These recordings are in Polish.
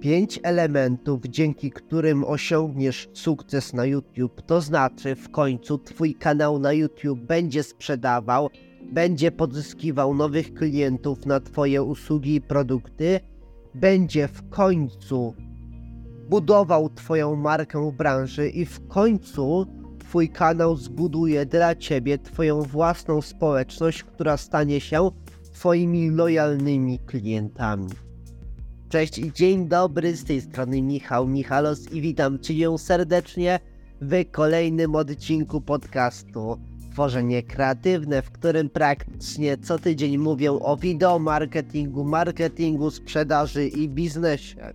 Pięć elementów, dzięki którym osiągniesz sukces na YouTube, to znaczy w końcu Twój kanał na YouTube będzie sprzedawał, będzie pozyskiwał nowych klientów na Twoje usługi i produkty, będzie w końcu budował Twoją markę w branży i w końcu Twój kanał zbuduje dla Ciebie Twoją własną społeczność, która stanie się Twoimi lojalnymi klientami. Cześć i dzień dobry, z tej strony Michał Michalos i witam Cię serdecznie w kolejnym odcinku podcastu Tworzenie Kreatywne, w którym praktycznie co tydzień mówię o wideo marketingu, marketingu, sprzedaży i biznesie.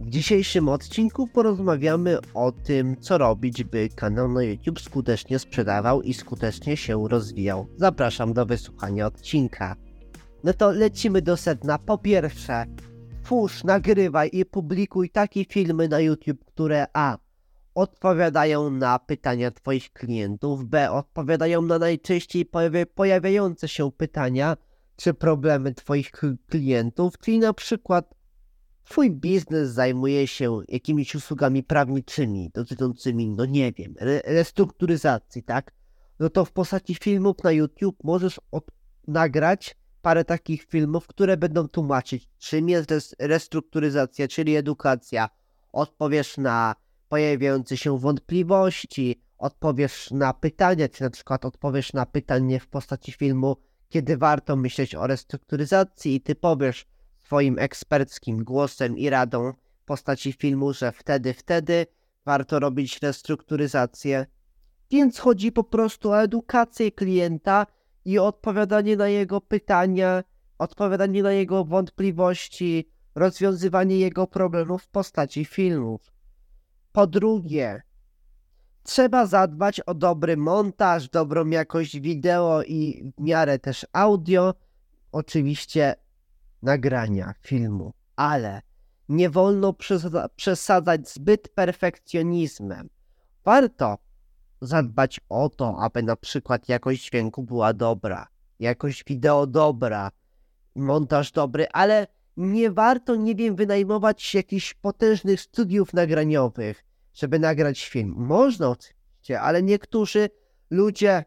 W dzisiejszym odcinku porozmawiamy o tym, co robić, by kanał na YouTube skutecznie sprzedawał i skutecznie się rozwijał. Zapraszam do wysłuchania odcinka. No to lecimy do sedna. Po pierwsze, twórz, nagrywaj i publikuj takie filmy na YouTube, które a. odpowiadają na pytania Twoich klientów, b. odpowiadają na najczęściej pojawiające się pytania czy problemy Twoich klientów, czyli na przykład Twój biznes zajmuje się jakimiś usługami prawniczymi dotyczącymi, no nie wiem, re restrukturyzacji, tak? No to w postaci filmów na YouTube możesz nagrać parę takich filmów, które będą tłumaczyć, czym jest restrukturyzacja, czyli edukacja. Odpowiesz na pojawiające się wątpliwości, odpowiesz na pytania, czy na przykład odpowiesz na pytanie w postaci filmu, kiedy warto myśleć o restrukturyzacji i ty powiesz swoim eksperckim głosem i radą w postaci filmu, że wtedy, wtedy warto robić restrukturyzację. Więc chodzi po prostu o edukację klienta, i odpowiadanie na jego pytania, odpowiadanie na jego wątpliwości, rozwiązywanie jego problemów w postaci filmów. Po drugie, trzeba zadbać o dobry montaż, dobrą jakość wideo i w miarę też audio, oczywiście nagrania filmu, ale nie wolno przesadzać zbyt perfekcjonizmem. Warto zadbać o to, aby na przykład jakość dźwięku była dobra, jakość wideo dobra, montaż dobry, ale nie warto, nie wiem, wynajmować jakichś potężnych studiów nagraniowych, żeby nagrać film. Można oczywiście, ale niektórzy ludzie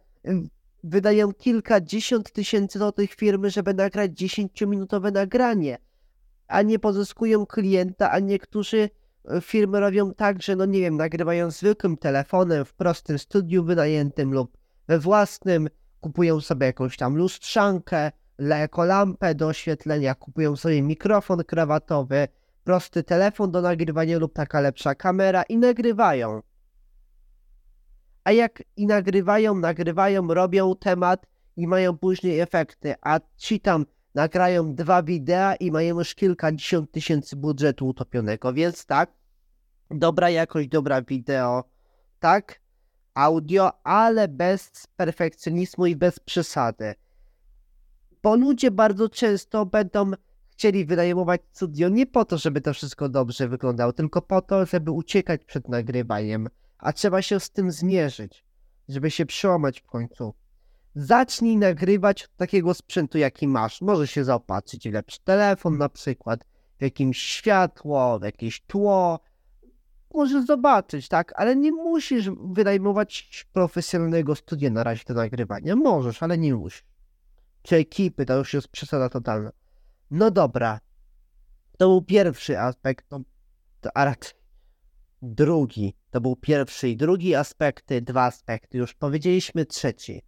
wydają kilkadziesiąt tysięcy złotych firmy, żeby nagrać 10-minutowe nagranie, a nie pozyskują klienta, a niektórzy firmy robią tak, że no nie wiem, nagrywają zwykłym telefonem w prostym studiu wynajętym lub we własnym, kupują sobie jakąś tam lustrzankę, jako lampę do oświetlenia, kupują sobie mikrofon krawatowy, prosty telefon do nagrywania lub taka lepsza kamera i nagrywają. A jak i nagrywają, nagrywają, robią temat i mają później efekty, a ci tam nagrają dwa wideo i mają już kilkadziesiąt tysięcy budżetu utopionego, więc tak, dobra jakość, dobra wideo, tak, audio, ale bez perfekcjonizmu i bez przesady. Bo ludzie bardzo często będą chcieli wynajmować studio nie po to, żeby to wszystko dobrze wyglądało, tylko po to, żeby uciekać przed nagrywaniem, a trzeba się z tym zmierzyć, żeby się przełamać w końcu. Zacznij nagrywać takiego sprzętu, jaki masz. Może się zaopatrzyć w lepszy telefon na przykład, w jakimś światło, w jakieś tło. Możesz zobaczyć, tak? Ale nie musisz wynajmować profesjonalnego studia na razie do nagrywania. Możesz, ale nie musisz. Czy ekipy, to już jest przesada totalna. No dobra. To był pierwszy aspekt, no, to, a raczej drugi. To był pierwszy i drugi aspekty, dwa aspekty. Już powiedzieliśmy trzeci.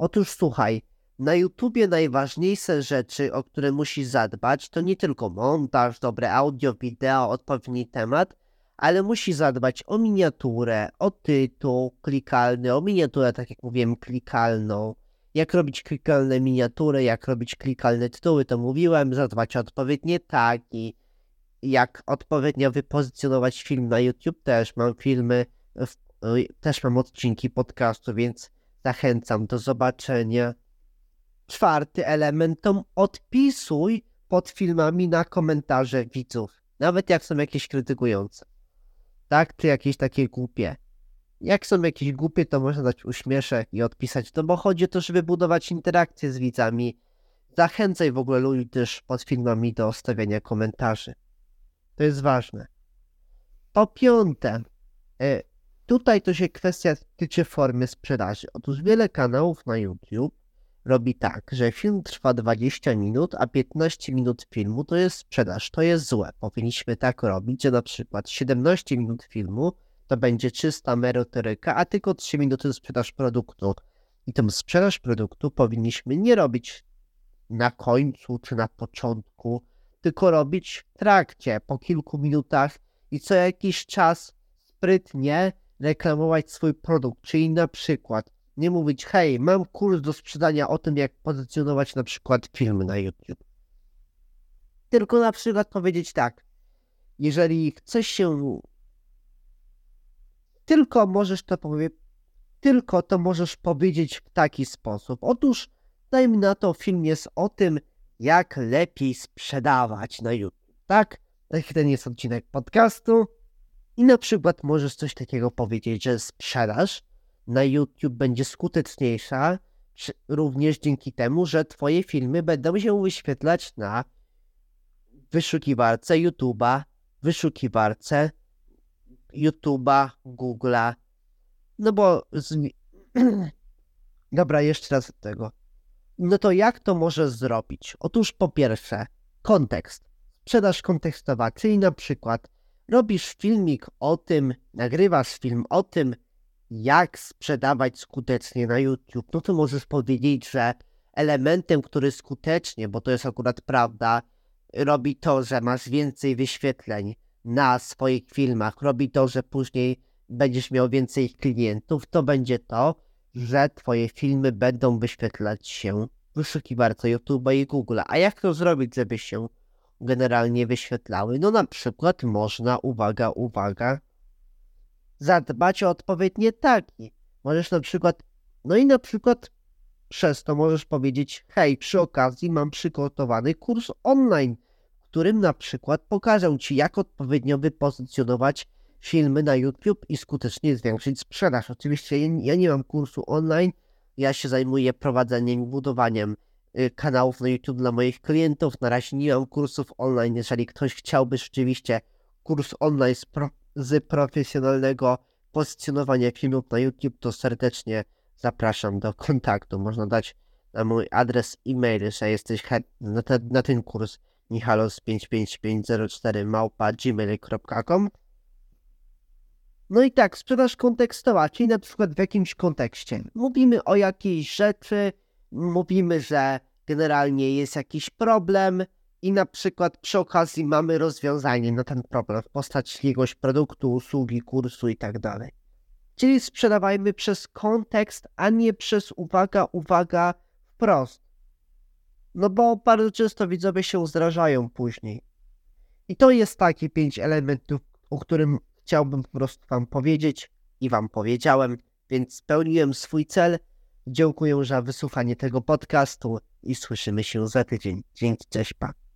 Otóż słuchaj, na YouTubie najważniejsze rzeczy, o które musisz zadbać, to nie tylko montaż, dobre audio, wideo, odpowiedni temat, ale musisz zadbać o miniaturę, o tytuł klikalny, o miniaturę, tak jak mówiłem, klikalną. Jak robić klikalne miniatury, jak robić klikalne tytuły, to mówiłem, zadbać o odpowiednie tagi, jak odpowiednio wypozycjonować film na YouTube, też mam filmy, też mam odcinki podcastu, więc Zachęcam do zobaczenia. Czwarty element to odpisuj pod filmami na komentarze widzów. Nawet jak są jakieś krytykujące. Tak, czy jakieś takie głupie. Jak są jakieś głupie, to można dać uśmieszek i odpisać, no bo chodzi o to, żeby budować interakcję z widzami. Zachęcaj w ogóle ludzi też pod filmami do stawiania komentarzy. To jest ważne. Po piąte, e, tutaj to się kwestia tyczy formy sprzedaży. Otóż wiele kanałów na YouTube robi tak, że film trwa 20 minut, a 15 minut filmu to jest sprzedaż. To jest złe. Powinniśmy tak robić, że na przykład 17 minut filmu to będzie czysta merytoryka, a tylko 3 minuty sprzedaż produktu. I tą sprzedaż produktu powinniśmy nie robić na końcu czy na początku, tylko robić w trakcie, po kilku minutach i co jakiś czas sprytnie reklamować swój produkt. Czyli na przykład nie mówić, hej, mam kurs do sprzedania o tym, jak pozycjonować na przykład filmy na YouTube. Tylko na przykład powiedzieć tak, jeżeli chcesz się tylko możesz to powiedzieć, tylko to możesz powiedzieć w taki sposób. Otóż, dajmy na to, film jest o tym, jak lepiej sprzedawać na YouTube, tak? Taki ten jest odcinek podcastu. I na przykład możesz coś takiego powiedzieć, że sprzedaż na YouTube będzie skuteczniejsza, również dzięki temu, że Twoje filmy będą się wyświetlać na wyszukiwarce YouTube'a, wyszukiwarce YouTube'a, Google'a. No bo. Z... Dobra, jeszcze raz od tego. No to jak to możesz zrobić? Otóż po pierwsze, kontekst. Sprzedaż kontekstowa, czyli na przykład robisz filmik o tym, nagrywasz film o tym, jak sprzedawać skutecznie na YouTube, no to możesz powiedzieć, że elementem, który skutecznie, bo to jest akurat prawda, robi to, że masz więcej wyświetleń na swoich filmach, robi to, że później będziesz miał więcej klientów, to będzie to, że twoje filmy będą wyświetlać się w wyszukiwarce YouTube'a i Google'a. A jak to zrobić, żeby się generalnie wyświetlały? No na przykład można, uwaga, uwaga, zadbać o odpowiednie tagi. Możesz na przykład, no i na przykład przez to możesz powiedzieć, hej, przy okazji mam przygotowany kurs online, w którym na przykład pokażę Ci, jak odpowiednio wypozycjonować filmy na YouTube i skutecznie zwiększyć sprzedaż. Oczywiście ja nie mam kursu online, ja się zajmuję prowadzeniem budowaniem kanałów na YouTube dla moich klientów. Na razie nie mam kursów online. Jeżeli ktoś chciałby rzeczywiście kurs online z, pro, z profesjonalnego pozycjonowania filmów na YouTube, to serdecznie zapraszam do kontaktu. Można dać na mój adres e-mail, że jesteś na, te, na ten kurs michalos55504 małpa gmail.com no i tak, sprzedaż kontekstowa, czyli na przykład w jakimś kontekście. Mówimy o jakiejś rzeczy, mówimy, że generalnie jest jakiś problem i na przykład przy okazji mamy rozwiązanie na ten problem w postaci jakiegoś produktu, usługi, kursu i tak. Czyli sprzedawajmy przez kontekst, a nie przez uwaga, uwaga, wprost. No bo bardzo często widzowie się zrażają później. I to jest takie pięć elementów, o którym chciałbym po prostu Wam powiedzieć i Wam powiedziałem, więc spełniłem swój cel. Dziękuję za wysłuchanie tego podcastu i słyszymy się za tydzień. Dzięki, cześć, pa.